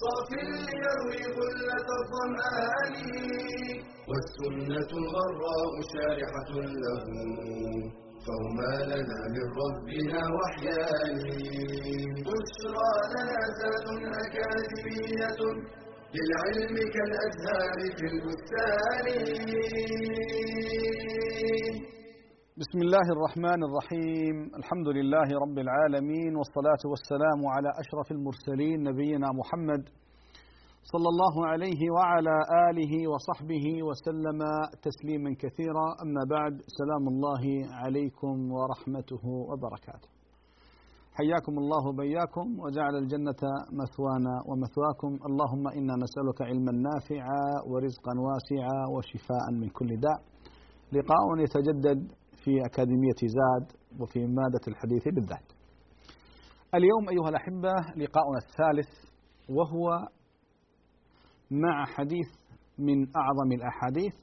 صاف ليروي غلة الظمآن. والسنة الغراء شارحة له. فهما لنا من ربنا وحيان. بشرى لنا زاد أكاديمية للعلم كالأزهار في البستان. بسم الله الرحمن الرحيم الحمد لله رب العالمين والصلاة والسلام على أشرف المرسلين نبينا محمد صلى الله عليه وعلى آله وصحبه وسلم تسليما كثيرا أما بعد سلام الله عليكم ورحمته وبركاته حياكم الله بياكم وجعل الجنة مثوانا ومثواكم اللهم إنا نسألك علما نافعا ورزقا واسعا وشفاء من كل داء لقاء يتجدد في أكاديمية زاد وفي مادة الحديث بالذات. اليوم أيها الأحبة لقاؤنا الثالث وهو مع حديث من أعظم الأحاديث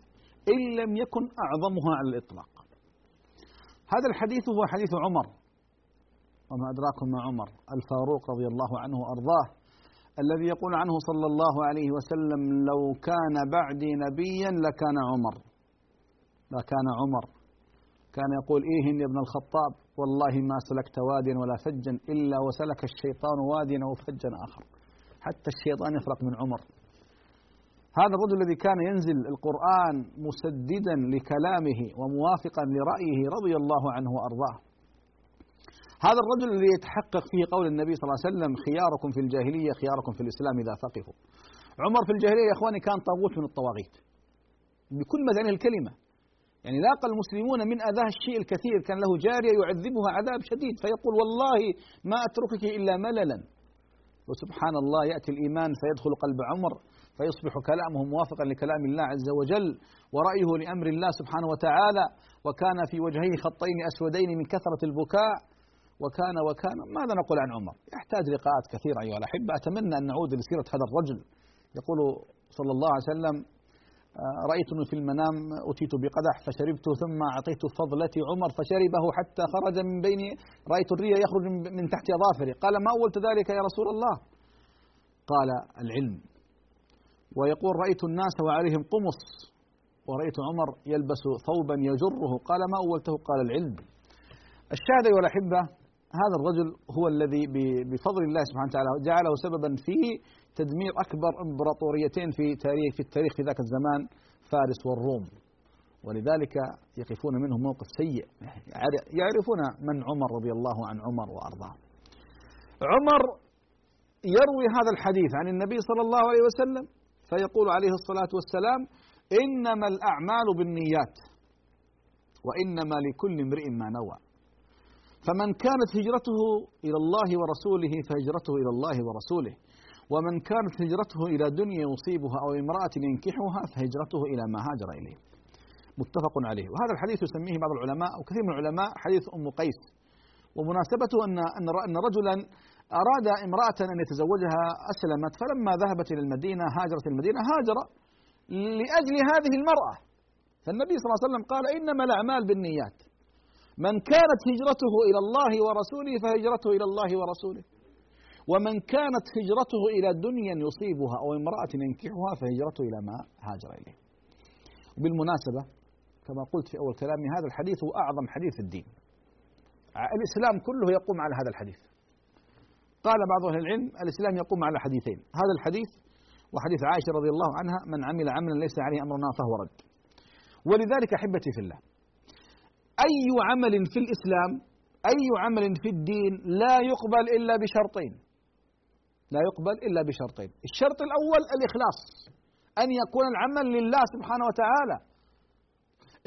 إن لم يكن أعظمها على الإطلاق. هذا الحديث هو حديث عمر. وما أدراكم ما عمر؟ الفاروق رضي الله عنه وأرضاه الذي يقول عنه صلى الله عليه وسلم لو كان بعدي نبيا لكان عمر. لكان عمر. كان يقول إيه يا ابن الخطاب والله ما سلكت واديا ولا فجا إلا وسلك الشيطان واديا أو فجا آخر. حتى الشيطان يفرق من عمر. هذا الرجل الذي كان ينزل القرآن مسددا لكلامه وموافقا لرأيه رضي الله عنه وأرضاه. هذا الرجل الذي يتحقق فيه قول النبي صلى الله عليه وسلم خياركم في الجاهلية خياركم في الإسلام إذا فقهوا. عمر في الجاهلية يا إخواني كان طاغوت من الطواغيت. بكل مدان الكلمة. يعني لاقى المسلمون من أذاه الشيء الكثير كان له جارية يعذبها عذاب شديد فيقول والله ما أتركك إلا مللا. وسبحان الله يأتي الإيمان فيدخل قلب عمر فيصبح كلامه موافقا لكلام الله عز وجل ورأيه لأمر الله سبحانه وتعالى. وكان في وجهيه خطين أسودين من كثرة البكاء. وكان وكان ماذا نقول عن عمر؟ يحتاج لقاءات كثيرة أيها الأحبة. أتمنى أن نعود لسيرة هذا الرجل. يقول صلى الله عليه وسلم رأيتني في المنام أتيت بقدح فشربت ثم أعطيت فضلتي عمر فشربه حتى خرج من بين رأيت الري يخرج من تحت أظافري قال ما أولت ذلك يا رسول الله؟ قال العلم. ويقول رأيت الناس وعليهم قمص. ورأيت عمر يلبس ثوبا يجره. قال ما أولته؟ قال العلم. الشاهد أيها الأحبة هذا الرجل هو الذي بفضل الله سبحانه وتعالى جعله سببا في تدمير أكبر إمبراطوريتين في تاريخ في التاريخ في ذاك الزمان فارس والروم. ولذلك يقفون منه موقف سيء. يعرفون من عمر رضي الله عن عمر وأرضاه. عمر يروي هذا الحديث عن النبي صلى الله عليه وسلم فيقول عليه الصلاة والسلام إنما الأعمال بالنيات وإنما لكل امرئ ما نوى. فمن كانت هجرته إلى الله ورسوله فهجرته إلى الله ورسوله. ومن كانت هجرته إلى دنيا يصيبها أو امرأة ينكحها فهجرته إلى ما هاجر إليه. متفق عليه. وهذا الحديث يسميه بعض العلماء أو كثير من العلماء حديث أم قيس. ومناسبته أن أن رجلا أراد امرأة أن يتزوجها أسلمت فلما ذهبت إلى المدينة هاجرت المدينة هاجر لأجل هذه المرأة. فالنبي صلى الله عليه وسلم قال إنما الأعمال بالنيات. من كانت هجرته إلى الله ورسوله فهجرته إلى الله ورسوله. ومن كانت هجرته إلى دنيا يصيبها أو امرأة ينكحها فهجرته إلى ما هاجر إليه. وبالمناسبة كما قلت في أول كلامي هذا الحديث هو أعظم حديث في الدين. الإسلام كله يقوم على هذا الحديث. قال بعض أهل العلم الإسلام يقوم على حديثين هذا الحديث وحديث عائشة رضي الله عنها من عمل عملا ليس عليه أمرنا فهو رد. ولذلك أحبتي في الله أي عمل في الإسلام أي عمل في الدين لا يقبل إلا بشرطين. لا يقبل إلا بشرطين. الشرط الأول الإخلاص أن يكون العمل لله سبحانه وتعالى.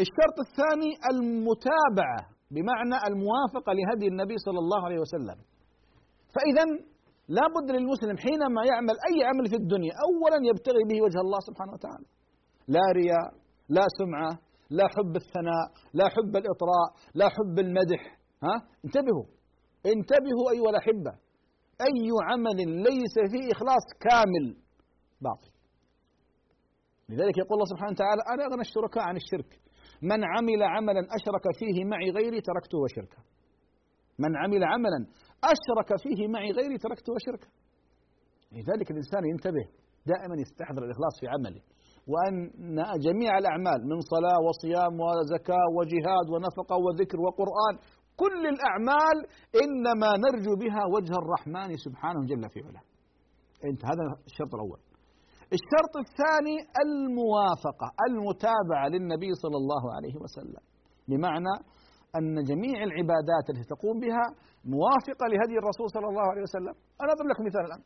الشرط الثاني المتابعة بمعنى الموافقة لهدي النبي صلى الله عليه وسلم. فإذا لا بد للمسلم حينما يعمل أي عمل في الدنيا أولا يبتغي به وجه الله سبحانه وتعالى. لا رياء لا سمعة لا حب الثناء لا حب الإطراء لا حب المدح. ها؟ انتبهوا. انتبهوا أيها الأحبة. أي عمل ليس فيه إخلاص كامل باطل. لذلك يقول الله سبحانه وتعالى أنا أغنى الشركاء عن الشرك. من عمل عملا أشرك فيه معي غيري تركته وشركه. من عمل عملا أشرك فيه معي غيري تركته وشركه. لذلك الإنسان ينتبه دائما يستحضر الإخلاص في عمله وأن جميع الأعمال من صلاة وصيام وزكاة وجهاد ونفقة وذكر وقرآن كل الأعمال إنما نرجو بها وجه الرحمن سبحانه جل في علاه. أنت هذا الشرط الأول. الشرط الثاني الموافقة المتابعة للنبي صلى الله عليه وسلم. بمعنى أن جميع العبادات التي تقوم بها موافقة لهدي الرسول صلى الله عليه وسلم. أنا أضرب لكم مثال الآن.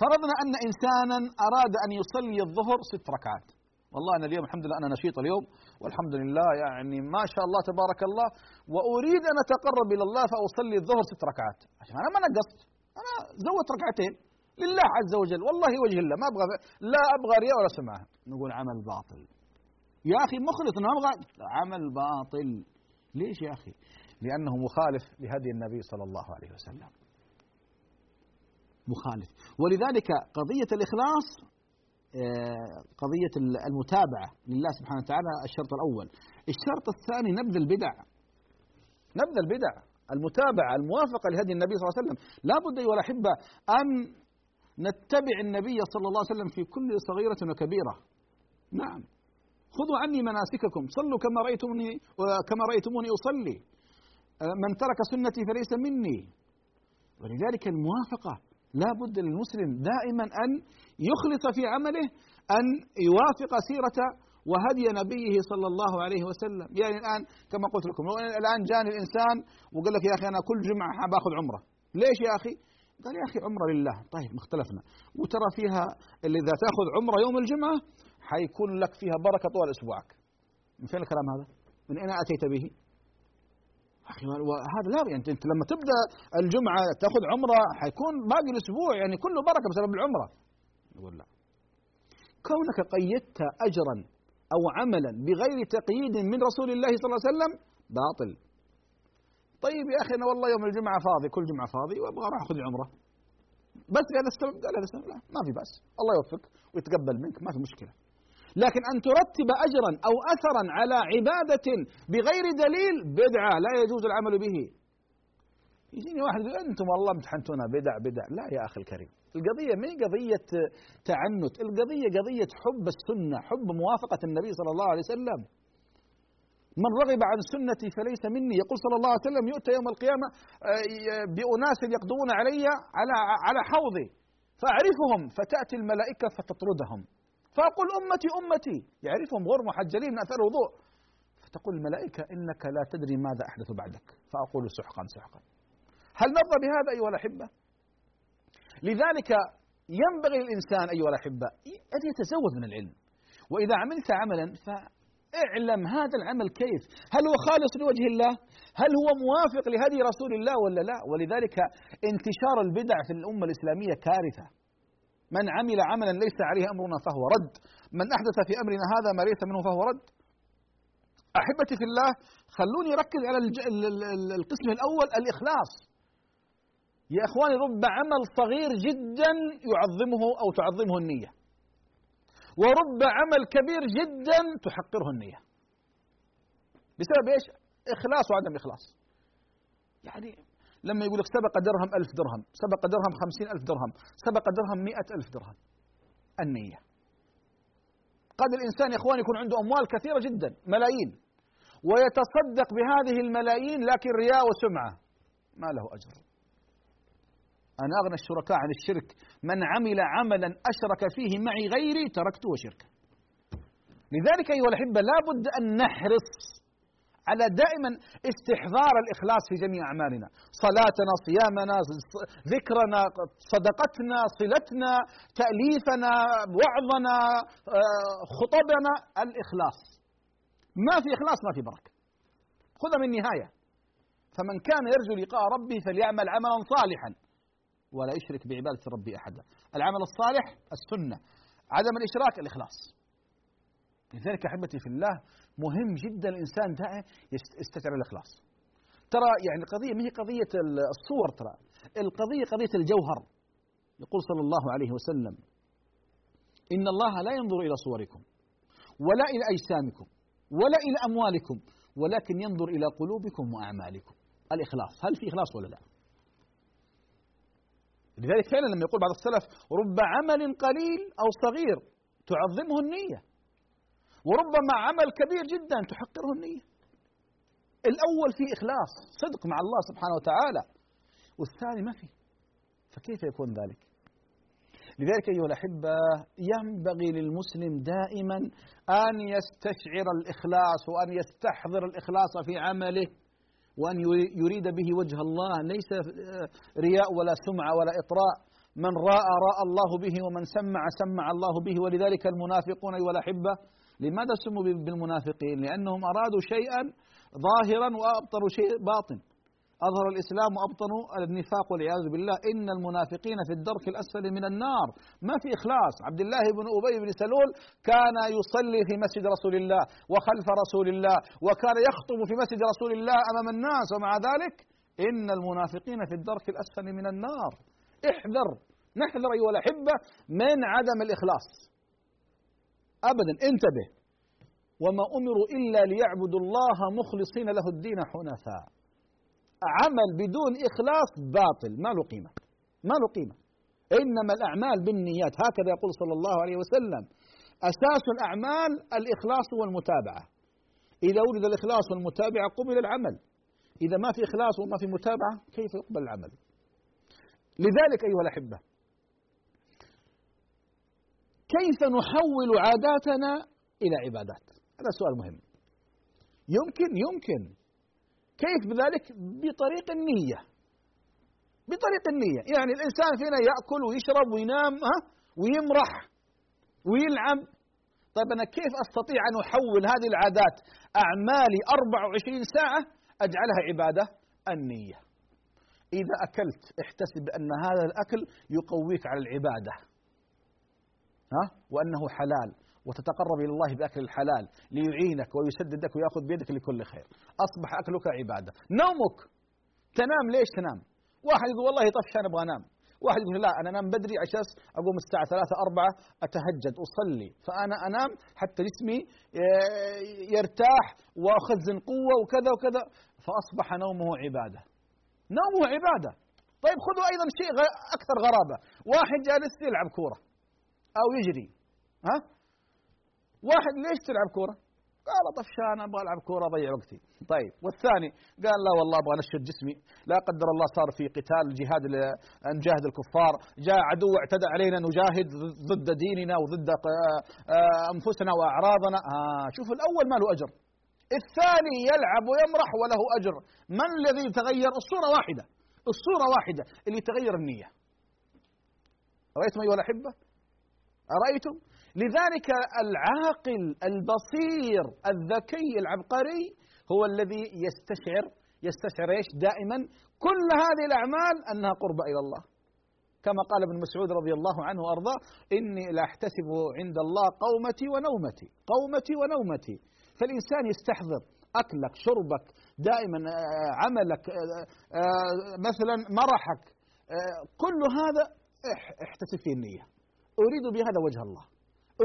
فرضنا أن إنسانا أراد أن يصلي الظهر ست ركعات. والله أنا اليوم الحمد لله أنا نشيط اليوم والحمد لله يعني ما شاء الله تبارك الله وأريد أن أتقرب إلى الله فأصلي الظهر ست ركعات. عشان أنا ما نقصت أنا زودت ركعتين. لله عز وجل والله وجه الله ما أبغى لا أبغى رياء ولا سمعة نقول عمل باطل. يا أخي مخلص أنا أبغى عمل باطل. ليش يا أخي؟ لأنه مخالف لهدي النبي صلى الله عليه وسلم. مخالف. ولذلك قضية الإخلاص قضية المتابعة لله سبحانه وتعالى الشرط الأول. الشرط الثاني نبذ البدع. نبذ البدع. المتابعة الموافقة لهدي النبي صلى الله عليه وسلم. لا بد أيها الأحبة أن نتبع النبي صلى الله عليه وسلم في كل صغيرة وكبيرة. نعم. خذوا عني مناسككم. صلوا كما رأيتموني كما رأيتموني أصلي. من ترك سنتي فليس مني. ولذلك الموافقة لا بد للمسلم دائما أن يخلص في عمله أن يوافق سيرة وهدي نبيه صلى الله عليه وسلم. يعني الآن كما قلت لكم الآن جاني الإنسان وقال لك يا أخي أنا كل جمعة باخذ عمرة. ليش يا أخي؟ قال يا أخي عمرة لله. طيب اختلفنا. وترى فيها اللي إذا تأخذ عمرة يوم الجمعة حيكون لك فيها بركة طوال أسبوعك. من فين الكلام هذا؟ من أين أتيت به؟ أخي وهذا لا يعني أنت لما تبدأ الجمعة تأخذ عمرة حيكون باقي الأسبوع يعني كله بركة بسبب العمرة. يقول لا. كونك قيدت اجرا أو عملا بغير تقييد من رسول الله صلى الله عليه وسلم باطل. طيب يا أخي أنا والله يوم الجمعة فاضي كل جمعة فاضي وأبغى أروح أخذ عمرة. بس قال السبب قال هذا لا ما في بأس. الله يوفقك ويتقبل منك ما في مشكلة. لكن أن ترتب أجرا أو أثرا على عبادة بغير دليل بدعة لا يجوز العمل به. يجيني واحد يقول أنتم والله امتحنتونا بدع بدع. لا يا أخي الكريم. القضية ما قضية تعنت القضية قضية حب السنة حب موافقة النبي صلى الله عليه وسلم. من رغب عن سنتي فليس مني. يقول صلى الله عليه وسلم يؤتى يوم القيامة آه، بأناس يقضون علي على على حوضي. فأعرفهم فتأتي الملائكة فتطردهم. فأقول أمتي أمتي. يعرفهم غير محجلين من أثر الوضوء. فتقول الملائكة إنك لا تدري ماذا أحدث بعدك. فأقول سحقا سحقا. هل نرضى بهذا أيها الأحبة؟ لذلك ينبغي للإنسان أيها الأحبة أن يتزود من العلم. وإذا عملت عملا فاعلم هذا العمل كيف. هل هو خالص لوجه الله؟ هل هو موافق لهدي رسول الله ولا لا؟ ولذلك انتشار البدع في الأمة الإسلامية كارثة. من عمل عملا ليس عليه أمرنا فهو رد. من أحدث في أمرنا هذا ما ليس منه فهو رد. أحبتي في الله خلوني اركز على القسم الأول الإخلاص. يا إخواني رب عمل صغير جدا يعظمه أو تعظمه النية. ورب عمل كبير جدا تحقره النية. بسبب إيش؟ إخلاص وعدم إخلاص. يعني لما يقول لك سبق درهم ألف درهم سبق درهم خمسين ألف درهم سبق درهم مئة ألف درهم. النية. قد الإنسان يا إخوان يكون عنده أموال كثيرة جدا ملايين. ويتصدق بهذه الملايين لكن رياء وسمعة. ما له أجر. أنا أغنى الشركاء عن الشرك. من عمل عملا أشرك فيه معي غيري تركته وشركه. لذلك أيها الأحبة لا بد أن نحرص على دائما استحضار الإخلاص في جميع أعمالنا. صلاتنا صيامنا ذكرنا صدقتنا صلتنا تأليفنا وعظنا آه، خطبنا الإخلاص. ما في إخلاص ما في بركة. خذ من نهاية. فمن كان يرجو لقاء ربه فليعمل عملا صالحا. ولا يشرك بعبادة ربه أحدا. العمل الصالح السنة. عدم الإشراك الإخلاص. لذلك أحبتي في الله مهم جدا الإنسان دائما يستشعر الإخلاص. ترى يعني القضية ما هي قضية الصور ترى؟ القضية قضية الجوهر. يقول صلى الله عليه وسلم إن الله لا ينظر إلى صوركم ولا إلى أجسامكم ولا إلى أموالكم ولكن ينظر إلى قلوبكم وأعمالكم. الإخلاص هل في إخلاص ولا لا؟ لذلك فعلا لما يقول بعض السلف رب عمل قليل أو صغير تعظمه النية. وربما عمل كبير جدا تحقره النية. الأول فيه إخلاص صدق مع الله سبحانه وتعالى والثاني ما فيه فكيف يكون ذلك؟ لذلك أيها الأحبة ينبغي للمسلم دائما أن يستشعر الإخلاص وأن يستحضر الإخلاص في عمله وأن يريد به وجه الله. ليس رياء ولا سمعة ولا إطراء. من راى راى الله به ومن سمع سمع الله به. ولذلك المنافقون أيها الأحبة لماذا سموا بالمنافقين؟ لأنهم أرادوا شيئا ظاهرا وأبطلوا شيء باطن. أظهر الإسلام وأبطنوا النفاق والعياذ بالله. إن المنافقين في الدرك الأسفل من النار. ما في إخلاص. عبد الله بن أبي بن سلول كان يصلي في مسجد رسول الله وخلف رسول الله وكان يخطب في مسجد رسول الله أمام الناس ومع ذلك. إن المنافقين في الدرك الأسفل من النار. احذر. نحذر أيها الأحبة من عدم الإخلاص. أبدا انتبه. وما أمروا إلا ليعبدوا الله مخلصين له الدين حنفاء. عمل بدون إخلاص باطل ما له قيمة. ما له قيمة. إنما الأعمال بالنيات. هكذا يقول صلى الله عليه وسلم. أساس الأعمال الإخلاص والمتابعة. إذا وجد الإخلاص والمتابعة قبل العمل. إذا ما في إخلاص وما في متابعة كيف يقبل العمل؟ لذلك أيها الأحبة كيف نحول عاداتنا إلى عبادات؟ هذا سؤال مهم. يمكن يمكن. كيف بذلك؟ بطريق النية. بطريق النية. يعني الإنسان فينا يأكل ويشرب وينام ها؟ ويمرح ويلعب. طيب أنا كيف أستطيع أن أحول هذه العادات أعمالي 24 ساعة أجعلها عبادة؟ النية. إذا أكلت احتسب أن هذا الأكل يقويك على العبادة. ها؟ وأنه حلال. وتتقرب إلى الله بأكل الحلال ليعينك ويسددك ويأخذ بيدك لكل خير. أصبح أكلك عبادة. نومك. تنام ليش تنام؟ واحد يقول والله طفشان أبغى أنام. واحد يقول لا أنا أنام بدري عشان أقوم الساعة ثلاثة أربعة أتهجد أصلي. فأنا أنام حتى جسمي آه، يرتاح وأخزن قوة وكذا وكذا. فأصبح نومه عبادة. نومه عبادة. طيب خذوا أيضا شيء أكثر غرابة. واحد جالس يلعب كورة. أو يجري ها واحد ليش تلعب كورة؟ قال طفشان أبغى ألعب كورة أضيع وقتي. طيب والثاني قال لا والله أبغى انشط جسمي، لا قدر الله صار في قتال جهاد نجاهد الكفار، جاء عدو اعتدى علينا نجاهد ضد ديننا وضد آه، أنفسنا وأعراضنا، آه شوف الأول ما له أجر. الثاني يلعب ويمرح وله أجر، من الذي تغير؟ الصورة واحدة، الصورة واحدة اللي تغير النية. رايتم أيها الأحبة؟ أرأيتم؟ لذلك العاقل البصير الذكي العبقري هو الذي يستشعر يستشعر إيش؟ دائما كل هذه الأعمال أنها قربة إلى الله. كما قال ابن مسعود رضي الله عنه وأرضاه إني لاحتسب عند الله قومتي ونومتي قومتي ونومتي. فالإنسان يستحضر أكلك شربك دائما آه، عملك آه، آه، مثلا مرحك كل هذا احتسب فيه النية. أريد بهذا وجه الله.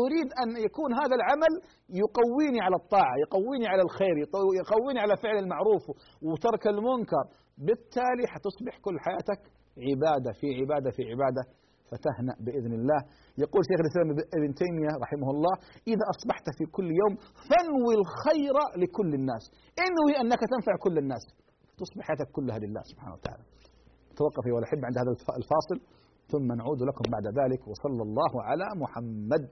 أريد أن يكون هذا العمل يقويني على الطاعة يقويني على الخير يقويني على فعل المعروف وترك المنكر. بالتالي حتصبح كل حياتك عبادة في عبادة في عبادة فتهنأ بإذن الله. يقول شيخ الإسلام ابن تيمية رحمه الله إذا أصبحت في كل يوم فانوي الخير لكل الناس. انوي أنك تنفع كل الناس. تصبح حياتك كلها لله سبحانه وتعالى. توقف يا الأحبة عند هذا الفاصل. ثم نعود لكم بعد ذلك وصلى الله على محمد.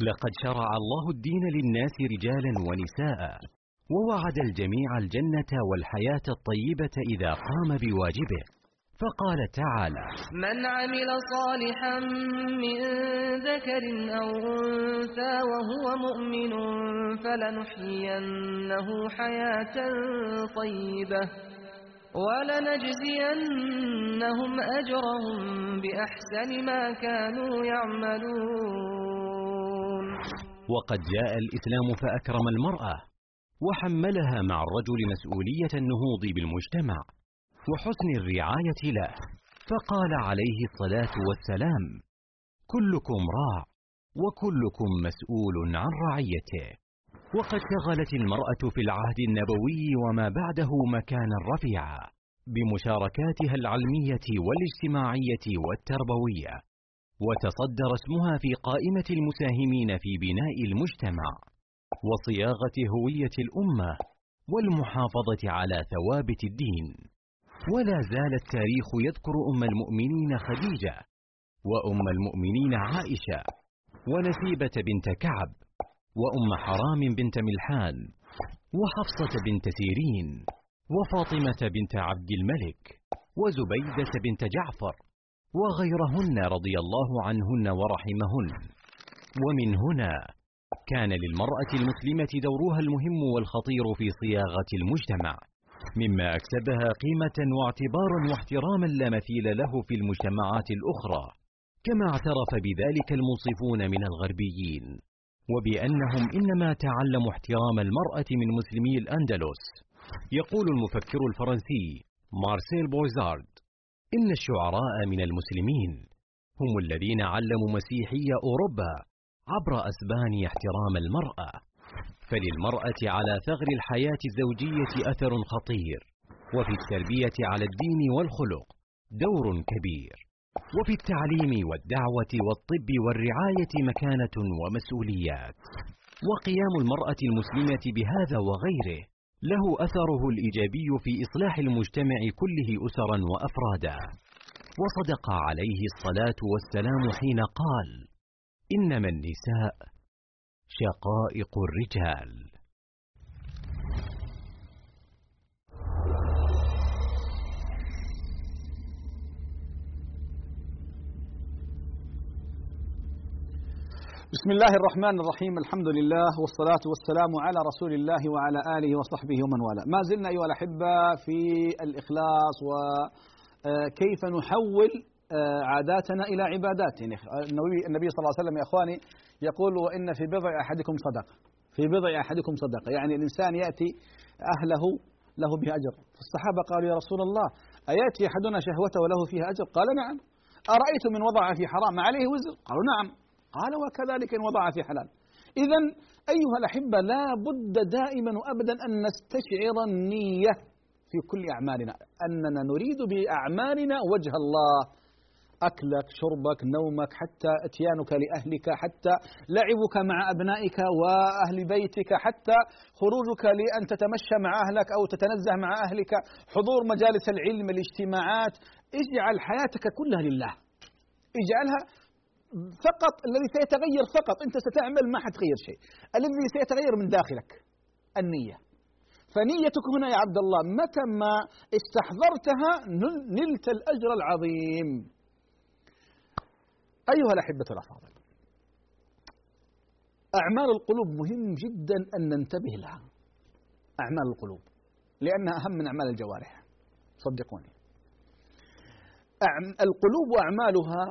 لقد شرع الله الدين للناس رجالا ونساء ووعد الجميع الجنة والحياة الطيبة إذا قام بواجبه. فقال تعالى من عمل صالحا من ذكر أو أنثى وهو مؤمن فلنحيينه حياة طيبة ولنجزينهم أجرهم بأحسن ما كانوا يعملون. وقد جاء الإسلام فأكرم المرأة وحملها مع الرجل مسؤولية النهوض بالمجتمع. وحسن الرعاية له. فقال عليه الصلاة والسلام كلكم راع وكلكم مسؤول عن رعيته. وقد شغلت المرأة في العهد النبوي وما بعده مكانا رفيعا بمشاركاتها العلمية والاجتماعية والتربوية وتصدر اسمها في قائمة المساهمين في بناء المجتمع وصياغة هوية الأمة والمحافظة على ثوابت الدين. ولا زال التاريخ يذكر أم المؤمنين خديجة وأم المؤمنين عائشة ونسيبة بنت كعب وأم حرام بنت ملحان وحفصة بنت سيرين وفاطمة بنت عبد الملك وزبيدة بنت جعفر وغيرهن رضي الله عنهن ورحمهن. ومن هنا كان للمرأة المسلمة دورها المهم والخطير في صياغة المجتمع. مما أكسبها قيمة واعتبارا واحتراما لا مثيل له في المجتمعات الأخرى كما اعترف بذلك المنصفون من الغربيين وبأنهم إنما تعلموا احترام المرأة من مسلمي الأندلس. يقول المفكر الفرنسي مارسيل بوزارد إن الشعراء من المسلمين هم الذين علموا مسيحي أوروبا عبر أسبان احترام المرأة. فللمرأة على ثغر الحياة الزوجية أثر خطير. وفي التربية على الدين والخلق دور كبير. وفي التعليم والدعوة والطب والرعاية مكانة ومسؤوليات. وقيام المرأة المسلمة بهذا وغيره له أثره الإيجابي في إصلاح المجتمع كله أسرا وأفرادا. وصدق عليه الصلاة والسلام حين قال إنما النساء شقائق الرجال. بسم الله الرحمن الرحيم الحمد لله والصلاة والسلام على رسول الله وعلى آله وصحبه ومن والاه. ما زلنا أيها الأحبة في الإخلاص وكيف نحول عاداتنا إلى عبادات يعني النبي, النبي صلى الله عليه وسلم يا إخواني يقول وإن في بضع أحدكم صدقة. في بضع أحدكم صدقة. يعني الإنسان يأتي أهله له به أجر. فالصحابة قالوا يا رسول الله أيأتي أحدنا شهوته وله فيها أجر؟ قال نعم. أرأيت من وضع في حرام عليه وزر؟ قالوا نعم. قال وكذلك إن وضع في حلال. إذا أيها الأحبة لا بد دائما وأبدا أن نستشعر النية في كل أعمالنا. أننا نريد بأعمالنا وجه الله. أكلك شربك نومك حتى إتيانك لأهلك حتى لعبك مع أبنائك وأهل بيتك حتى خروجك لأن تتمشى مع أهلك أو تتنزه مع أهلك حضور مجالس العلم الاجتماعات. اجعل حياتك كلها لله. اجعلها فقط الذي سيتغير فقط. أنت ستعمل ما حتغير شيء. الذي سيتغير من داخلك النية. فنيتك هنا يا عبد الله متى ما استحضرتها نلت الأجر العظيم. أيها الأحبة الأفاضل أعمال القلوب مهم جدا أن ننتبه لها. أعمال القلوب لأنها أهم من أعمال الجوارح. صدقوني. القلوب وأعمالها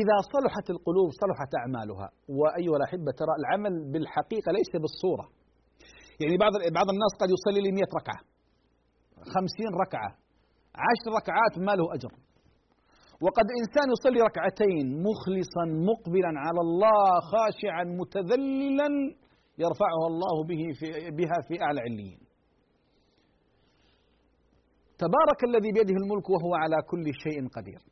إذا صلحت القلوب صلحت أعمالها. وأيها الأحبة ترى العمل بالحقيقة ليس بالصورة. يعني بعض بعض الناس قد يصلي لي 100 ركعة خمسين ركعة عشر ركعات ما له أجر. وقد إنسان يصلي ركعتين مخلصا مقبلا على الله خاشعا متذللا يرفعها الله به في بها في أعلى عليين. تبارك الذي بيده الملك وهو على كل شيء قدير.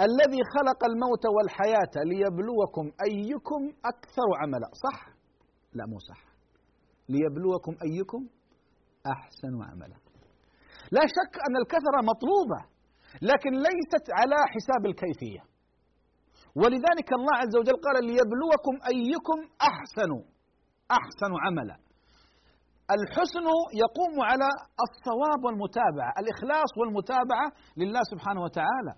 الذي خلق الموت والحياة ليبلوكم أيكم أكثر عملا. صح؟ لا مو صح. ليبلوكم أيكم أحسن عملا. لا شك أن الكثرة مطلوبة. لكن ليست على حساب الكيفية. ولذلك الله عز وجل قال ليبلوكم أيكم أحسن أحسن عملا. الحسن يقوم على الصواب والمتابعة الإخلاص والمتابعة لله سبحانه وتعالى.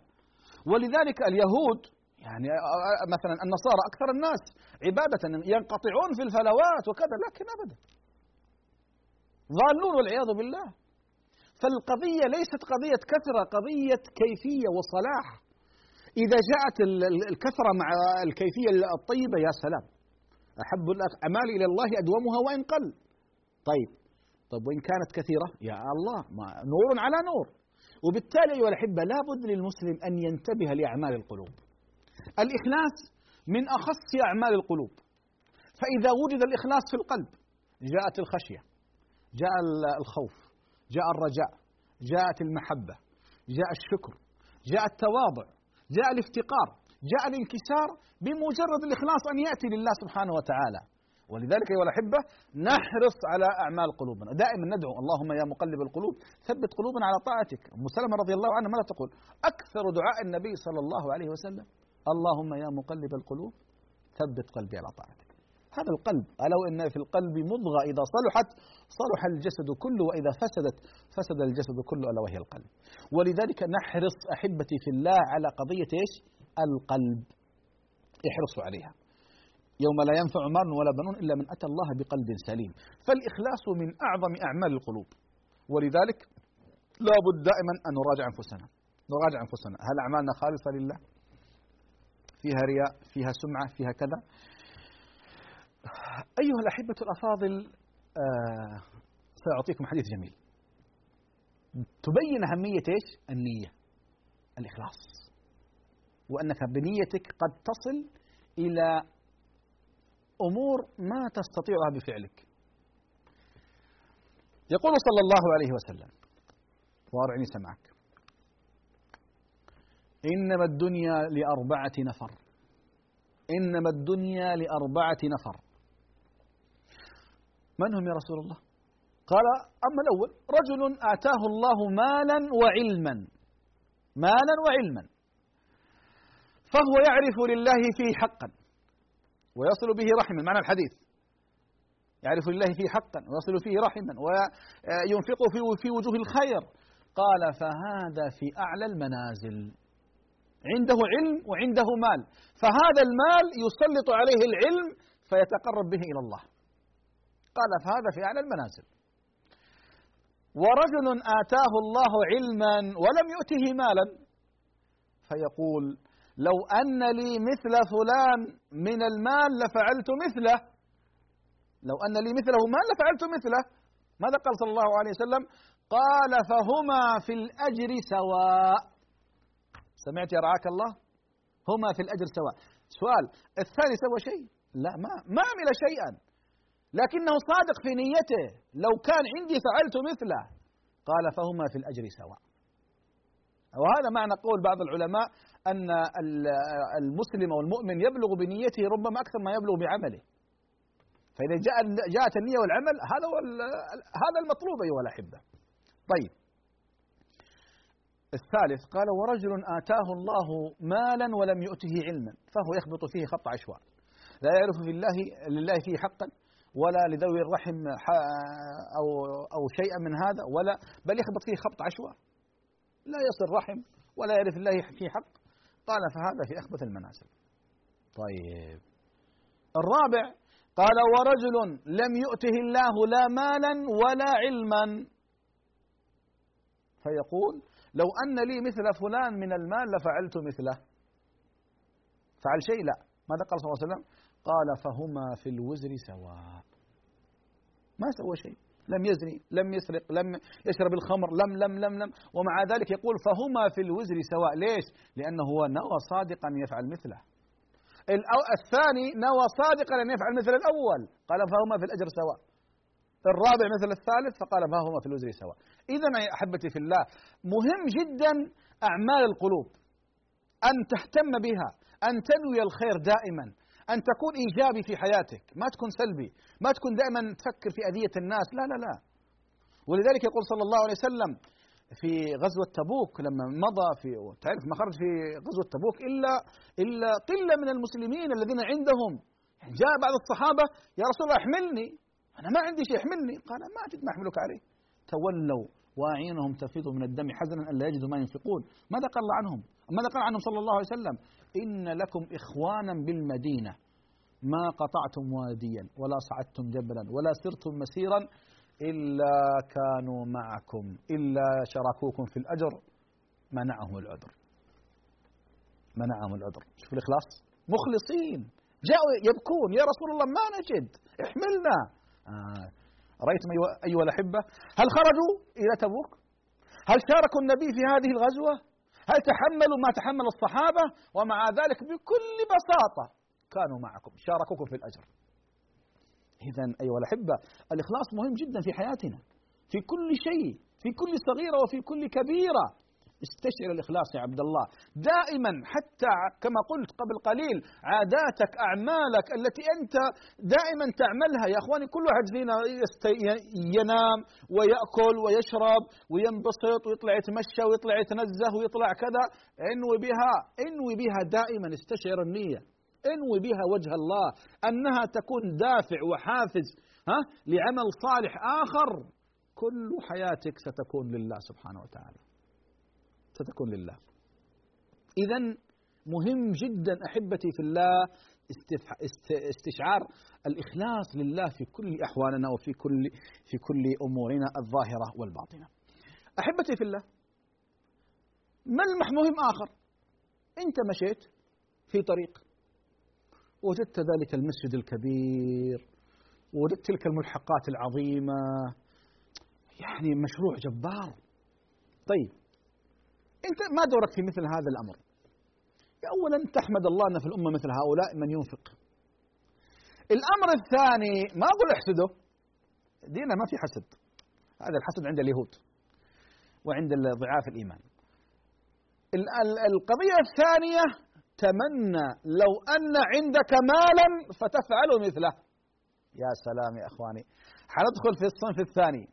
ولذلك اليهود يعني مثلا النصارى أكثر الناس عبادة ينقطعون في الفلوات وكذا لكن أبدا. ضالون والعياذ بالله. فالقضية ليست قضية كثرة قضية كيفية وصلاح. إذا جاءت الكثرة مع الكيفية الطيبة يا سلام. أحب الأعمال إلى الله أدومها وإن قل. طيب. طيب وإن كانت كثيرة؟ يا الله ما نور على نور. وبالتالي أيها الأحبة لابد للمسلم أن ينتبه لأعمال القلوب. الإخلاص من أخص أعمال القلوب. فإذا وجد الإخلاص في القلب جاءت الخشية جاء الخوف. جاء الرجاء جاءت المحبة جاء الشكر جاء التواضع جاء الافتقار جاء الانكسار بمجرد الإخلاص أن يأتي لله سبحانه وتعالى. ولذلك أيها الأحبة نحرص على أعمال قلوبنا. دائما ندعو اللهم يا مقلب القلوب ثبت قلوبنا على طاعتك. أم سلمة رضي الله عنها ماذا تقول؟ أكثر دعاء النبي صلى الله عليه وسلم اللهم يا مقلب القلوب ثبت قلبي على طاعتك. هذا القلب. ألا وإن في القلب مضغة إذا صلحت صلح الجسد كله وإذا فسدت فسد الجسد كله ألا وهي القلب. ولذلك نحرص أحبتي في الله على قضية إيش؟ القلب. احرصوا عليها. يوم لا ينفع مال ولا بنون إلا من أتى الله بقلب سليم. فالإخلاص من أعظم أعمال القلوب. ولذلك لا بد دائما أن نراجع أنفسنا. نراجع أنفسنا. هل أعمالنا خالصة لله؟ فيها رياء فيها سمعة فيها كذا؟ أيها الأحبة الأفاضل آه سأعطيكم حديث جميل. تبين أهمية إيش؟ النية الإخلاص. وأنك بنيتك قد تصل إلى أمور ما تستطيعها بفعلك. يقول صلى الله عليه وسلم وارعني سمعك إنما الدنيا لأربعة نفر. إنما الدنيا لأربعة نفر. من هم يا رسول الله؟ قال أما الأول رجل آتاه الله مالا وعلما. مالا وعلما. فهو يعرف لله فيه حقا. ويصل به رحما. معنى الحديث. يعرف لله فيه حقا. ويصل فيه رحما. وينفق في في وجوه الخير. قال فهذا في أعلى المنازل. عنده علم وعنده مال. فهذا المال يسلط عليه العلم فيتقرب به إلى الله. قال فهذا في أعلى المنازل. ورجل آتاه الله علما ولم يؤته مالا فيقول لو أن لي مثل فلان من المال لفعلت مثله. لو أن لي مثله مال لفعلت مثله. ماذا قال صلى الله عليه وسلم؟ قال فهما في الأجر سواء. سمعت يا رعاك الله؟ هما في الأجر سواء. سؤال الثاني سوى شيء؟ لا ما ما عمل شيئا. لكنه صادق في نيته. لو كان عندي فعلت مثله. قال فهما في الأجر سواء. وهذا معنى قول بعض العلماء أن المسلم أو المؤمن يبلغ بنيته ربما أكثر ما يبلغ بعمله. فإذا جاء جاءت النية والعمل هذا هو هذا المطلوب أيها الأحبة. طيب. الثالث قال ورجل آتاه الله مالا ولم يؤته علما. فهو يخبط فيه خط عشواء لا يعرف في الله لله فيه حقا. ولا لذوي الرحم أو أو شيئا من هذا ولا بل يخبط فيه خبط عشواء لا يصل رحم ولا يعرف الله في حق. قال فهذا في أخبث المنازل. طيب. الرابع قال ورجل لم يؤته الله لا مالا ولا علما. فيقول لو أن لي مثل فلان من المال لفعلت مثله. فعل شيء لا. ماذا قال صلى الله عليه وسلم؟ قال فهما في الوزر سواء. ما سوى شيء. لم يزني لم يسرق لم يشرب الخمر لم لم لم لم. ومع ذلك يقول فهما في الوزر سواء. ليش؟ لأنه هو نوى صادقا يفعل مثله. الثاني نوى صادقا أن يفعل مثل الأول. قال فهما في الأجر سواء. الرابع مثل الثالث فقال فهما في الوزر سواء. إذا يا أحبتي في الله مهم جدا أعمال القلوب. أن تهتم بها أن تنوي الخير دائما. أن تكون إيجابي في حياتك. ما تكون سلبي. ما تكون دائما تفكر في أذية الناس. لا لا لا. ولذلك يقول صلى الله عليه وسلم في غزوة تبوك لما مضى في تعرف ما خرج في غزوة تبوك إلا إلا قلة من المسلمين الذين عندهم. جاء بعض الصحابة يا رسول الله احملني. أنا ما عندي شيء احملني. قال ما أجد ما أحملك عليه. تولوا وأعينهم تفيض من الدم حزنا ألا يجدوا ما ينفقون. ماذا قال عنهم؟ ماذا قال عنهم صلى الله عليه وسلم؟ إن لكم إخوانا بالمدينة. ما قطعتم واديا ولا صعدتم جبلا ولا سرتم مسيرا إلا كانوا معكم إلا شاركوكم في الأجر. منعهم العذر منعهم العذر شوف الإخلاص. مخلصين. جاءوا يبكون. يا رسول الله ما نجد. احملنا. آه. رأيتم أيها الأحبة؟ هل خرجوا إلى تبوك؟ هل شاركوا النبي في هذه الغزوة؟ هل تحملوا ما تحمل الصحابة؟ ومع ذلك بكل بساطة كانوا معكم شاركوكم في الأجر. إذا أيها الأحبة الإخلاص مهم جدا في حياتنا في كل شيء في كل صغيرة وفي كل كبيرة. استشعر الإخلاص يا عبد الله دائما حتى كما قلت قبل قليل عاداتك أعمالك التي أنت دائما تعملها يا أخواني كل واحد فينا ينام ويأكل ويشرب وينبسط ويطلع يتمشى ويطلع يتنزه ويطلع كذا. انوي بها انوي بها دائما استشعر النية. انوي بها وجه الله. أنها تكون دافع وحافز ها لعمل صالح آخر. كل حياتك ستكون لله سبحانه وتعالى. ستكون لله. إذا مهم جدا أحبتي في الله استشعار الإخلاص لله في كل أحوالنا وفي كل في كل أمورنا الظاهرة والباطنة. أحبتي في الله ملمح مهم آخر؟ أنت مشيت في طريق وجدت ذلك المسجد الكبير وجدت تلك الملحقات العظيمة يعني مشروع جبار. طيب أنت ما دورك في مثل هذا الأمر. أولا تحمد الله أن في الأمة مثل هؤلاء من ينفق. الأمر الثاني ما أقول احسده. ديننا ما في حسد. هذا الحسد عند اليهود وعند ضعاف الإيمان. القضية الثانية تمنى لو أن عندك مالا فتفعل مثله. يا سلام يا إخواني. حندخل في الصنف الثاني.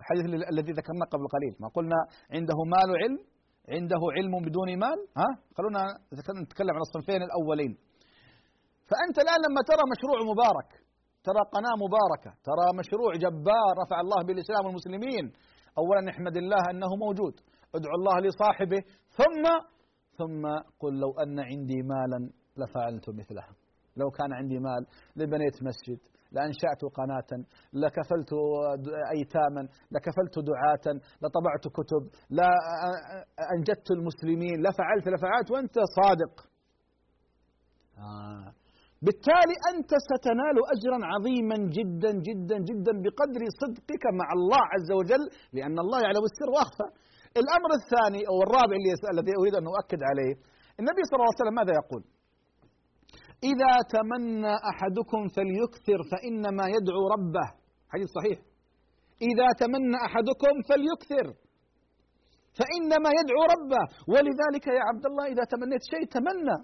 الحديث الذي ذكرنا قبل قليل. ما قلنا عنده مال وعلم عنده علم بدون مال ها؟ خلونا نتكلم عن الصنفين الأولين. فأنت الآن لما ترى مشروع مبارك ترى قناة مباركة ترى مشروع جبار رفع الله بالإسلام والمسلمين أولا احمد الله أنه موجود ادعو الله لصاحبه ثم ثم قل لو أن عندي مالا لفعلت مثله. لو كان عندي مال لبنيت مسجد لأنشأت قناة لكفلت أيتاما لكفلت دعاة لطبعت كتب لا أنجدت المسلمين لفعلت لفعلت وأنت صادق. آه. بالتالي أنت ستنال أجرا عظيما جدا جدا جدا بقدر صدقك مع الله عز وجل لأن الله يعلم السر وأخفى. الأمر الثاني أو الرابع الذي أريد أن أؤكد عليه النبي صلى الله عليه وسلم ماذا يقول؟ إذا تمنى أحدكم فليكثر فإنما يدعو ربه. حديث صحيح. إذا تمنى أحدكم فليكثر فإنما يدعو ربه. ولذلك يا عبد الله إذا تمنيت شيء تمنى.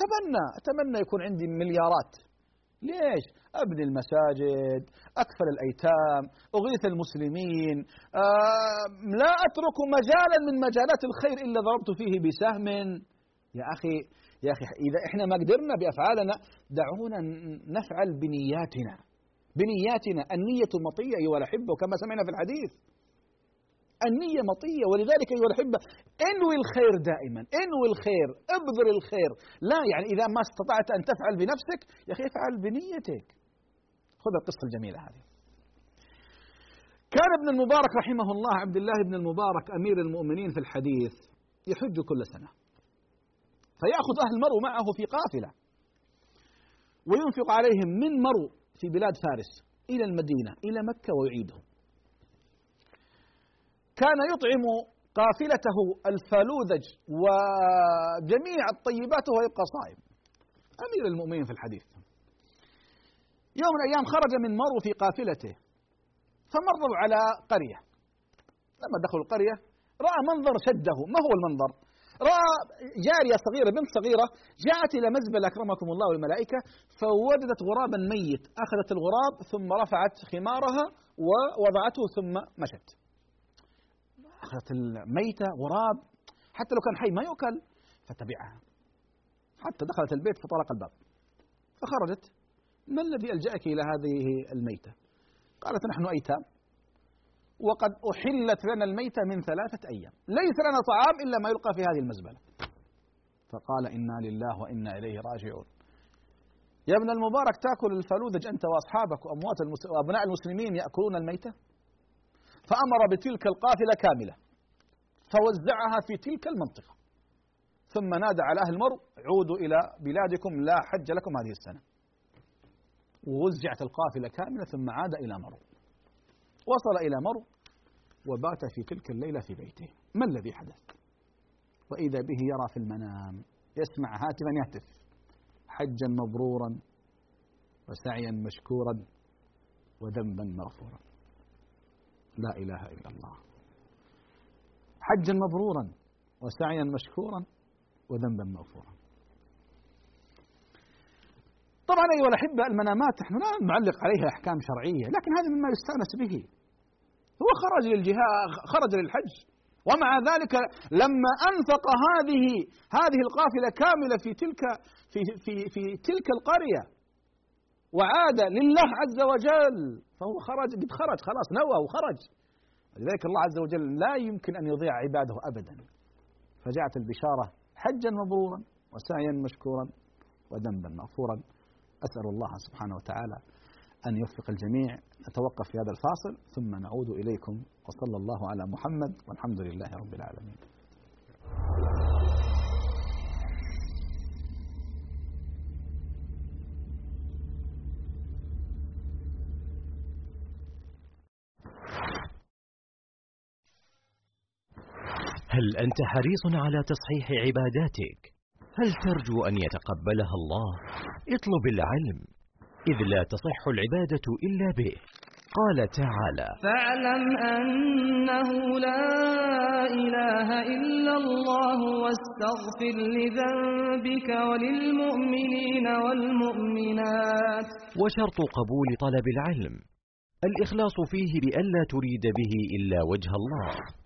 تمنى. أتمنى يكون عندي مليارات. ليش؟ أبني المساجد أكفل الأيتام أغيث المسلمين آه لا أترك مجالا من مجالات الخير إلا ضربت فيه بسهم. يا أخي يا أخي إذا إحنا ما قدرنا بأفعالنا دعونا نفعل بنياتنا. بنياتنا. النية مطية أيها الأحبة وكما سمعنا في الحديث. النية مطية ولذلك أيها الأحبة انوي الخير دائما. انوي الخير ابذر الخير. لا يعني إذا ما استطعت أن تفعل بنفسك يا أخي افعل بنيتك. خذ القصة الجميلة هذه. كان ابن المبارك رحمه الله عبد الله بن المبارك أمير المؤمنين في الحديث يحج كل سنة. فيأخذ أهل مرو معه في قافلة. وينفق عليهم من مرو في بلاد فارس إلى المدينة إلى مكة ويعيدهم. كان يطعم قافلته الفالوذج وجميع الطيبات وهو يبقى صائم أمير المؤمنين في الحديث. يوم من الأيام خرج من مرو في قافلته فمروا على قرية. لما دخلوا القرية رأى منظر شده. ما هو المنظر؟ رأى جارية صغيرة بنت صغيرة جاءت إلى مزبل أكرمكم الله والملائكة فوجدت غرابا ميت. أخذت الغراب ثم رفعت خمارها ووضعته ثم مشت. أخذت الميتة غراب. حتى لو كان حي ما يؤكل فتبعها. حتى دخلت البيت فطرق الباب. فخرجت. ما الذي ألجأك إلى هذه الميتة؟ قالت نحن أيتام. وقد أحلت لنا الميتة من ثلاثة أيام. ليس لنا طعام إلا ما يلقى في هذه المزبلة. فقال إنا لله وإنا إليه راجعون. يا ابن المبارك تأكل الفلوذج أنت وأصحابك وأموات المس... وأبناء المسلمين يأكلون الميتة؟ فأمر بتلك القافلة كاملة فوزعها في تلك المنطقة. ثم نادى على أهل مرو عودوا إلى بلادكم لا حج لكم هذه السنة. ووزعت القافلة كاملة ثم عاد إلى مرو. وصل إلى مرو وبات في تلك الليلة في بيته. ما الذي حدث؟ وإذا به يرى في المنام يسمع هاتفا يهتف. حجا مبرورا وسعيا مشكورا وذنبا مغفورا. لا إله إلا الله. حجا مبرورا وسعيا مشكورا وذنبا مغفورا. طبعا أيها الأحبة المنامات نحن لا نعلق عليها أحكام شرعية لكن هذا مما يستأنس به. هو خرج للجهاد خرج للحج. ومع ذلك لما أنفق هذه هذه القافلة كاملة في تلك في في في تلك القرية وعاد لله عز وجل فهو خرج قد خرج خلاص نوى وخرج. لذلك الله عز وجل لا يمكن أن يضيع عباده أبدا. فجاءت البشارة حجا مبرورا وسعيا مشكورا وذنبا مغفورا. أسأل الله سبحانه وتعالى أن يوفق الجميع نتوقف في هذا الفاصل ثم نعود إليكم وصلى الله على محمد والحمد لله رب العالمين هل أنت حريص على تصحيح عباداتك؟ هل ترجو أن يتقبلها الله؟ اطلب العلم إذ لا تصح العبادة إلا به. قال تعالى. فاعلم أنه لا إله إلا الله واستغفر لذنبك وللمؤمنين والمؤمنات. وشرط قبول طلب العلم. الإخلاص فيه بألا تريد به إلا وجه الله.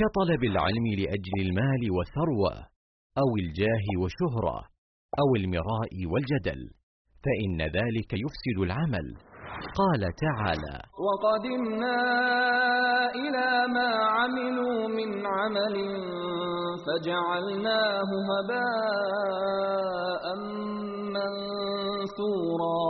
كطلب العلم لأجل المال والثروة أو الجاه والشهرة أو المراء والجدل فإن ذلك يفسد العمل. قال تعالى وقدمنا إلى ما عملوا من عمل فجعلناه هباء منثورا.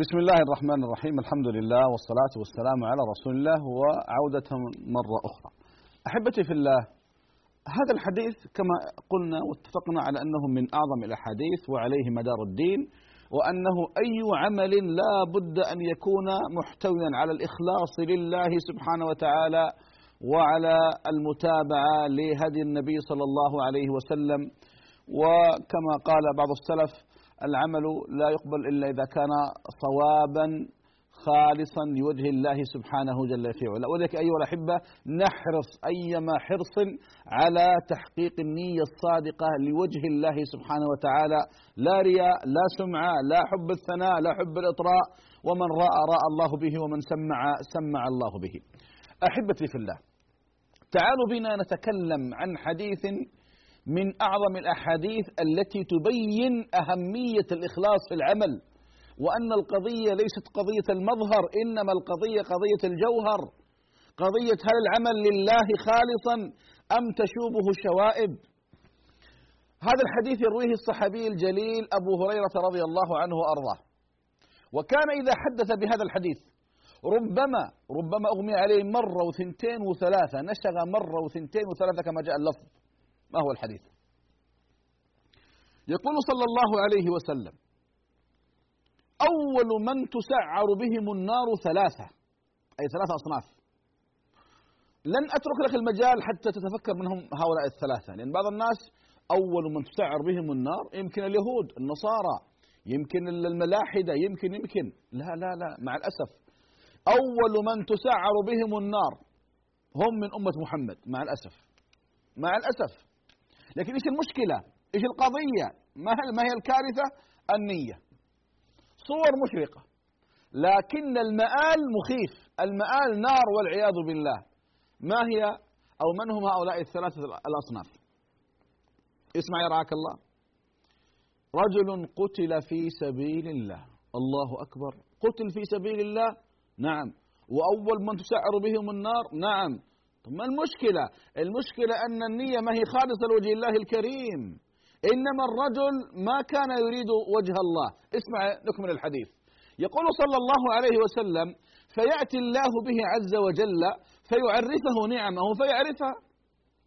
بسم الله الرحمن الرحيم الحمد لله والصلاة والسلام على رسول الله وعودة مرة أخرى أحبتي في الله هذا الحديث كما قلنا واتفقنا على أنه من أعظم الأحاديث وعليه مدار الدين وأنه أي عمل لا بد أن يكون محتويا على الإخلاص لله سبحانه وتعالى وعلى المتابعة لهدي النبي صلى الله عليه وسلم وكما قال بعض السلف العمل لا يقبل إلا إذا كان صوابا خالصا لوجه الله سبحانه جل في علاه ولذلك أيها الأحبة نحرص أيما حرص على تحقيق النية الصادقة لوجه الله سبحانه وتعالى. لا رياء لا سمعة لا حب الثناء لا حب الإطراء. ومن رأى رأى الله به ومن سمع سمع الله به. أحبتي في الله تعالوا بنا نتكلم عن حديث من أعظم الأحاديث التي تبين أهمية الإخلاص في العمل وأن القضية ليست قضية المظهر إنما القضية قضية الجوهر. قضية هل العمل لله خالصا أم تشوبه شوائب هذا الحديث يرويه الصحابي الجليل أبو هريرة رضي الله عنه وأرضاه. وكان إذا حدث بهذا الحديث ربما ربما أغمي عليه مرة وثنتين وثلاثة نشغ مرة وثنتين وثلاثة كما جاء اللفظ. ما هو الحديث؟ يقول صلى الله عليه وسلم أول من تسعر بهم النار ثلاثة أي ثلاثة أصناف. لن أترك لك المجال حتى تتفكر منهم هؤلاء الثلاثة لأن بعض الناس أول من تسعر بهم النار يمكن اليهود النصارى يمكن الملاحدة يمكن يمكن. لا لا لا مع الأسف. أول من تسعر بهم النار هم من أمة محمد مع الأسف. مع الأسف. لكن إيش المشكلة؟ إيش القضية؟ ما ما هي الكارثة؟ النية. صور مشرقة. لكن المآل مخيف. المآل نار والعياذ بالله. ما هي أو من هم هؤلاء الثلاثة الأصناف؟ اسمع يرعاك الله. رجل قتل في سبيل الله. الله أكبر. قتل في سبيل الله؟ نعم. وأول من تسعر بهم النار؟ نعم. ما المشكلة؟ المشكلة أن النية ما هي خالصة لوجه الله الكريم. إنما الرجل ما كان يريد وجه الله. اسمع نكمل الحديث. يقول صلى الله عليه وسلم فيأتي الله به عز وجل فيعرفه نعمه. فيعرفها.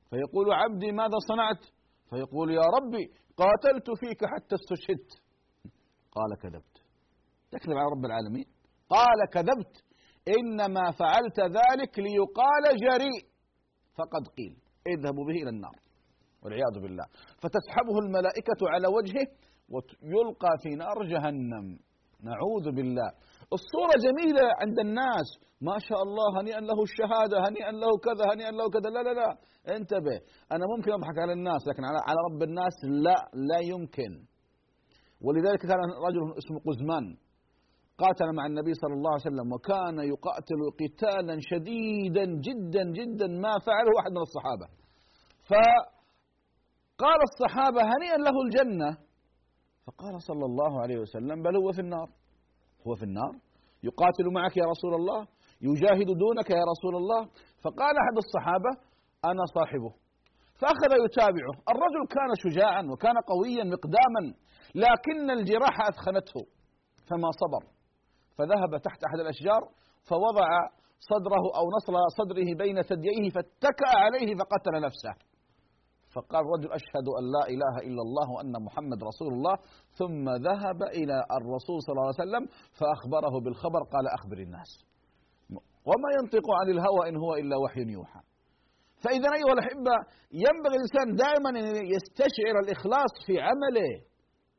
فيقول عبدي ماذا صنعت؟ فيقول يا ربي قاتلت فيك حتى استشهدت. قال كذبت. تكذب على رب العالمين. قال كذبت. إنما فعلت ذلك ليقال جريء. فقد قيل. اذهبوا به إلى النار. والعياذ بالله. فتسحبه الملائكة على وجهه ويلقى في نار جهنم. نعوذ بالله. الصورة جميلة عند الناس. ما شاء الله هنيئا له الشهادة هنيئا له كذا هنيئا له كذا. لا لا لا. انتبه. أنا ممكن أضحك على الناس لكن على على رب الناس لا لا يمكن. ولذلك كان رجل اسمه قزمان. قاتل مع النبي صلى الله عليه وسلم وكان يقاتل قتالا شديدا جدا جدا ما فعله أحد من الصحابة. فقال الصحابة هنيئا له الجنة. فقال صلى الله عليه وسلم بل هو في النار. هو في النار. يقاتل معك يا رسول الله. يجاهد دونك يا رسول الله. فقال أحد الصحابة أنا صاحبه. فأخذ يتابعه. الرجل كان شجاعا وكان قويا مقداما لكن الجراح أثخنته. فما صبر. فذهب تحت أحد الأشجار فوضع صدره أو نصل صدره بين ثدييه فاتكأ عليه فقتل نفسه. فقال الرجل أشهد أن لا إله إلا الله وأن محمد رسول الله. ثم ذهب إلى الرسول صلى الله عليه وسلم فأخبره بالخبر قال أخبر الناس. وما ينطق عن الهوى إن هو إلا وحي يوحى. فإذا أيها الأحبة ينبغي الإنسان دائما أن يستشعر الإخلاص في عمله.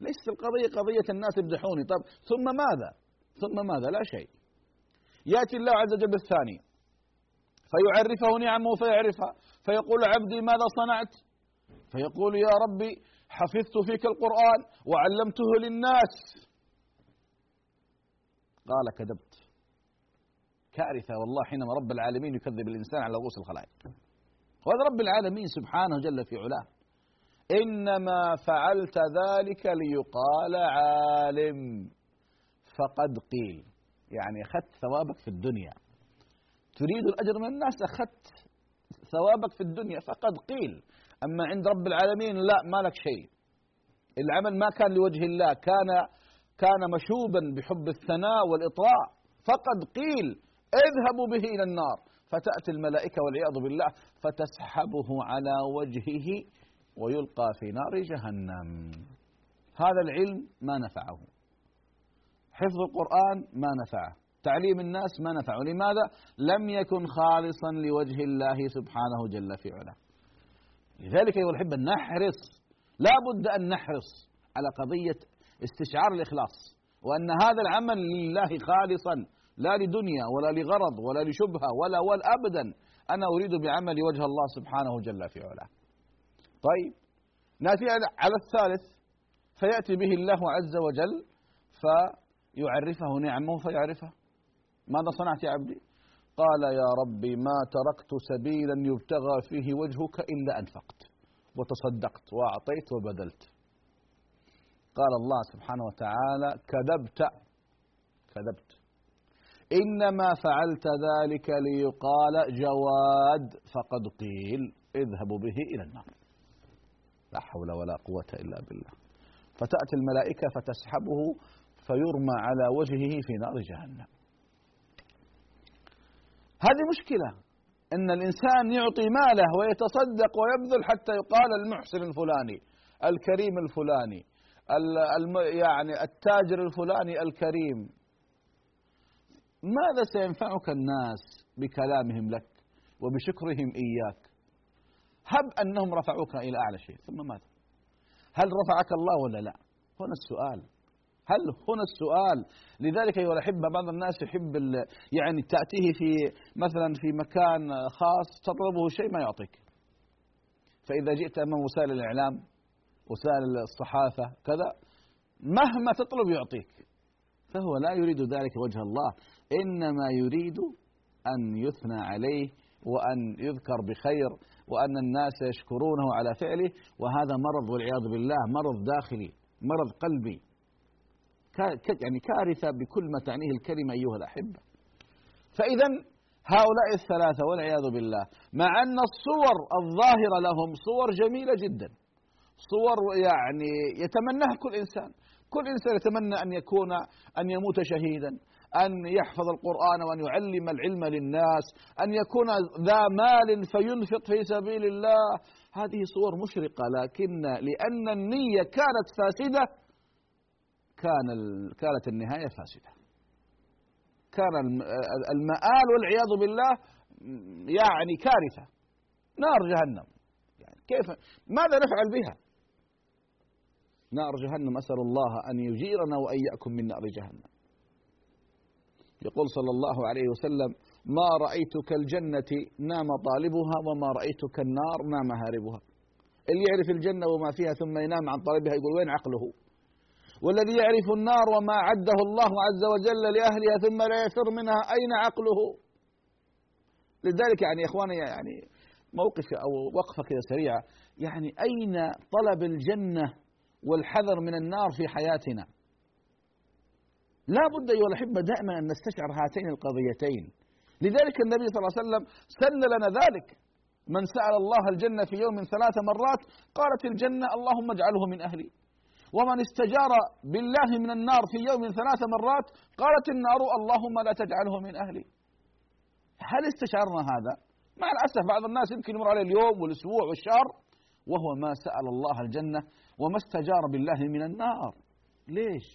ليست القضية قضية الناس يمدحوني طب ثم ماذا؟ ثم ماذا؟ لا شيء. يأتي الله عز وجل بالثاني فيعرفه نعمه فيعرفها فيقول عبدي ماذا صنعت؟ فيقول يا ربي حفظت فيك القرآن وعلمته للناس. قال كذبت. كارثة والله حينما رب العالمين يكذب الإنسان على رؤوس الخلائق. وهذا رب العالمين سبحانه جل في علاه. إنما فعلت ذلك ليقال عالم. فقد قيل. يعني أخذت ثوابك في الدنيا. تريد الأجر من الناس؟ أخذت ثوابك في الدنيا فقد قيل. أما عند رب العالمين لا ما لك شيء. العمل ما كان لوجه الله كان كان مشوبا بحب الثناء والإطراء. فقد قيل اذهبوا به إلى النار. فتأتي الملائكة والعياذ بالله فتسحبه على وجهه ويلقى في نار جهنم. هذا العلم ما نفعه. حفظ القرآن ما نفعه. تعليم الناس ما نفعه. لماذا؟ لم يكن خالصا لوجه الله سبحانه جل في علاه. لذلك أيها الأحبة نحرص. لا بد أن نحرص على قضية استشعار الإخلاص وأن هذا العمل لله خالصا لا لدنيا ولا لغرض ولا لشبهة ولا ولا أبدا أنا أريد بعمل وجه الله سبحانه جل في علاه. طيب نأتي على الثالث فيأتي به الله عز وجل فيعرفه نعمه فيعرفه. ماذا صنعت يا عبدي؟ قال يا ربي ما تركت سبيلا يبتغى فيه وجهك إلا أنفقت وتصدقت وأعطيت وبذلت. قال الله سبحانه وتعالى كذبت. كذبت. إنما فعلت ذلك ليقال جواد. فقد قيل اذهب به إلى النار. لا حول ولا قوة إلا بالله. فتأتي الملائكة فتسحبه فيرمى على وجهه في نار جهنم. هذه مشكلة أن الإنسان يعطي ماله ويتصدق ويبذل حتى يقال المحسن الفلاني الكريم الفلاني يعني التاجر الفلاني الكريم. ماذا سينفعك الناس بكلامهم لك وبشكرهم إياك؟ هب أنهم رفعوك إلى أعلى شيء ثم ماذا؟ هل رفعك الله ولا لا؟ هنا السؤال. هل هنا السؤال؟ لذلك أيها الأحبة بعض الناس يحب يعني تأتيه في مثلا في مكان خاص تطلبه شيء ما يعطيك. فإذا جئت أمام وسائل الإعلام وسائل الصحافة كذا مهما تطلب يعطيك. فهو لا يريد ذلك وجه الله إنما يريد أن يثنى عليه وأن يذكر بخير وأن الناس يشكرونه على فعله. وهذا مرض والعياذ بالله مرض داخلي مرض قلبي. يعني كارثة بكل ما تعنيه الكلمة أيها الأحبة. فإذا هؤلاء الثلاثة والعياذ بالله مع أن الصور الظاهرة لهم صور جميلة جدا. صور يعني يتمناها كل إنسان. كل إنسان يتمنى أن يكون أن يموت شهيدا أن يحفظ القرآن وأن يعلم العلم للناس أن يكون ذا مال فينفق في سبيل الله. هذه صور مشرقة لكن لأن النية كانت فاسدة كان كانت النهاية فاسدة. كان المآل والعياذ بالله يعني كارثة. نار جهنم. يعني كيف؟ ماذا نفعل بها؟ نار جهنم أسأل الله أن يجيرنا وأن من نار جهنم. يقول صلى الله عليه وسلم ما رأيت كالجنة نام طالبها وما رأيت كالنار نام هاربها. اللي يعرف الجنة وما فيها ثم ينام عن طالبها يقول وين عقله؟ والذي يعرف النار وما عده الله عز وجل لأهلها ثم لا يفر منها أين عقله؟ لذلك يعني يا إخواني يعني موقف أو وقفة كذا سريعة. يعني أين طلب الجنة والحذر من النار في حياتنا؟ لا بد أيها الأحبة دائما أن نستشعر هاتين القضيتين. لذلك النبي صلى الله عليه وسلم سن لنا ذلك. من سأل الله الجنة في يوم ثلاث مرات قالت الجنة اللهم اجعله من أهلي. ومن استجار بالله من النار في يوم ثلاث مرات قالت النار اللهم لا تجعله من أهلي هل استشعرنا هذا؟ مع الأسف بعض الناس يمكن يمر عليه اليوم والأسبوع والشهر وهو ما سأل الله الجنة وما استجار بالله من النار ليش؟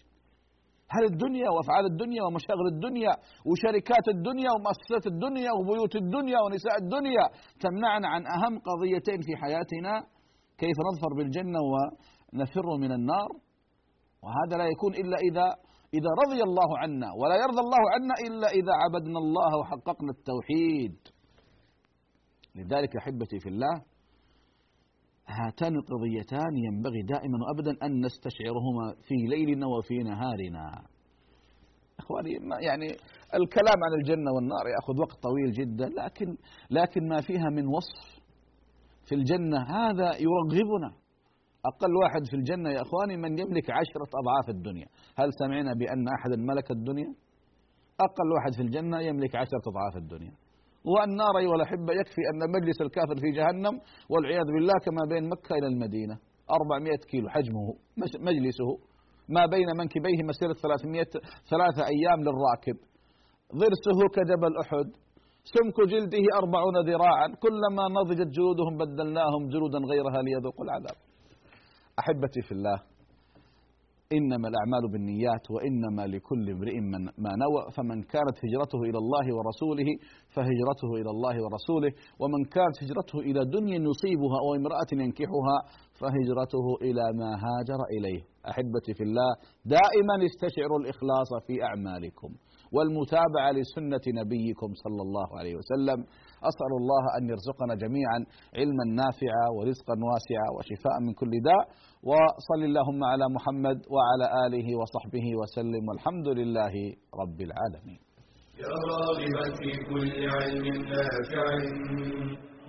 هل الدنيا وأفعال الدنيا ومشاغل الدنيا وشركات الدنيا ومؤسسات الدنيا وبيوت الدنيا ونساء الدنيا تمنعنا عن أهم قضيتين في حياتنا كيف نظفر بالجنة نفر من النار وهذا لا يكون إلا إذا إذا رضي الله عنا ولا يرضى الله عنا إلا إذا عبدنا الله وحققنا التوحيد لذلك أحبتي في الله هاتان القضيتان ينبغي دائما وابدا أن نستشعرهما في ليلنا وفي نهارنا. إخواني يعني الكلام عن الجنة والنار يأخذ وقت طويل جدا لكن لكن ما فيها من وصف في الجنة هذا يرغبنا أقل واحد في الجنة يا أخواني من يملك عشرة أضعاف الدنيا. هل سمعنا بأن أحدا ملك الدنيا؟ أقل واحد في الجنة يملك عشرة أضعاف الدنيا. والنار أيها الأحبة يكفي أن مجلس الكافر في جهنم والعياذ بالله كما بين مكة إلى المدينة. 400 كيلو حجمه مجلسه. ما بين منكبيه مسيرة 300 ثلاثة أيام للراكب. ضرسه كجبل أحد. سمك جلده أربعون ذراعا. كلما نضجت جلودهم بدلناهم جلودا غيرها ليذوقوا العذاب. أحبتي في الله إنما الأعمال بالنيات وإنما لكل امرئ ما نوى فمن كانت هجرته إلى الله ورسوله فهجرته إلى الله ورسوله ومن كانت هجرته إلى دنيا يصيبها أو امرأة ينكحها فهجرته إلى ما هاجر إليه. أحبتي في الله دائما استشعروا الإخلاص في أعمالكم والمتابعة لسنة نبيكم صلى الله عليه وسلم. أسأل الله أن يرزقنا جميعا علما نافعا ورزقا واسعا وشفاء من كل داء. وصل اللهم على محمد وعلى آله وصحبه وسلم. والحمد لله رب العالمين. يا راغبا في كل علم نافع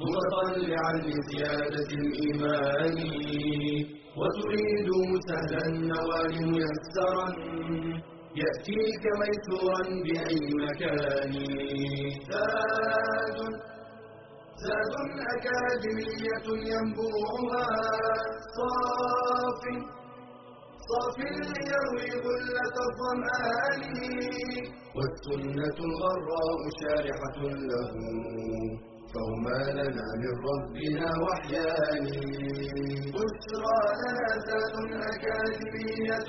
متطلعا لزيادة الإيمان. وتريد سهلا النوال ميسرا يأتيك ميسورا بأي مكان زاد زاد أكاديمية ينبوعها. صاف صاف ليروي غلة الظمآن. والسنة الغراء شارحة له. فهما لنا من ربنا وحيان. بشرى لنا زاد أكاديمية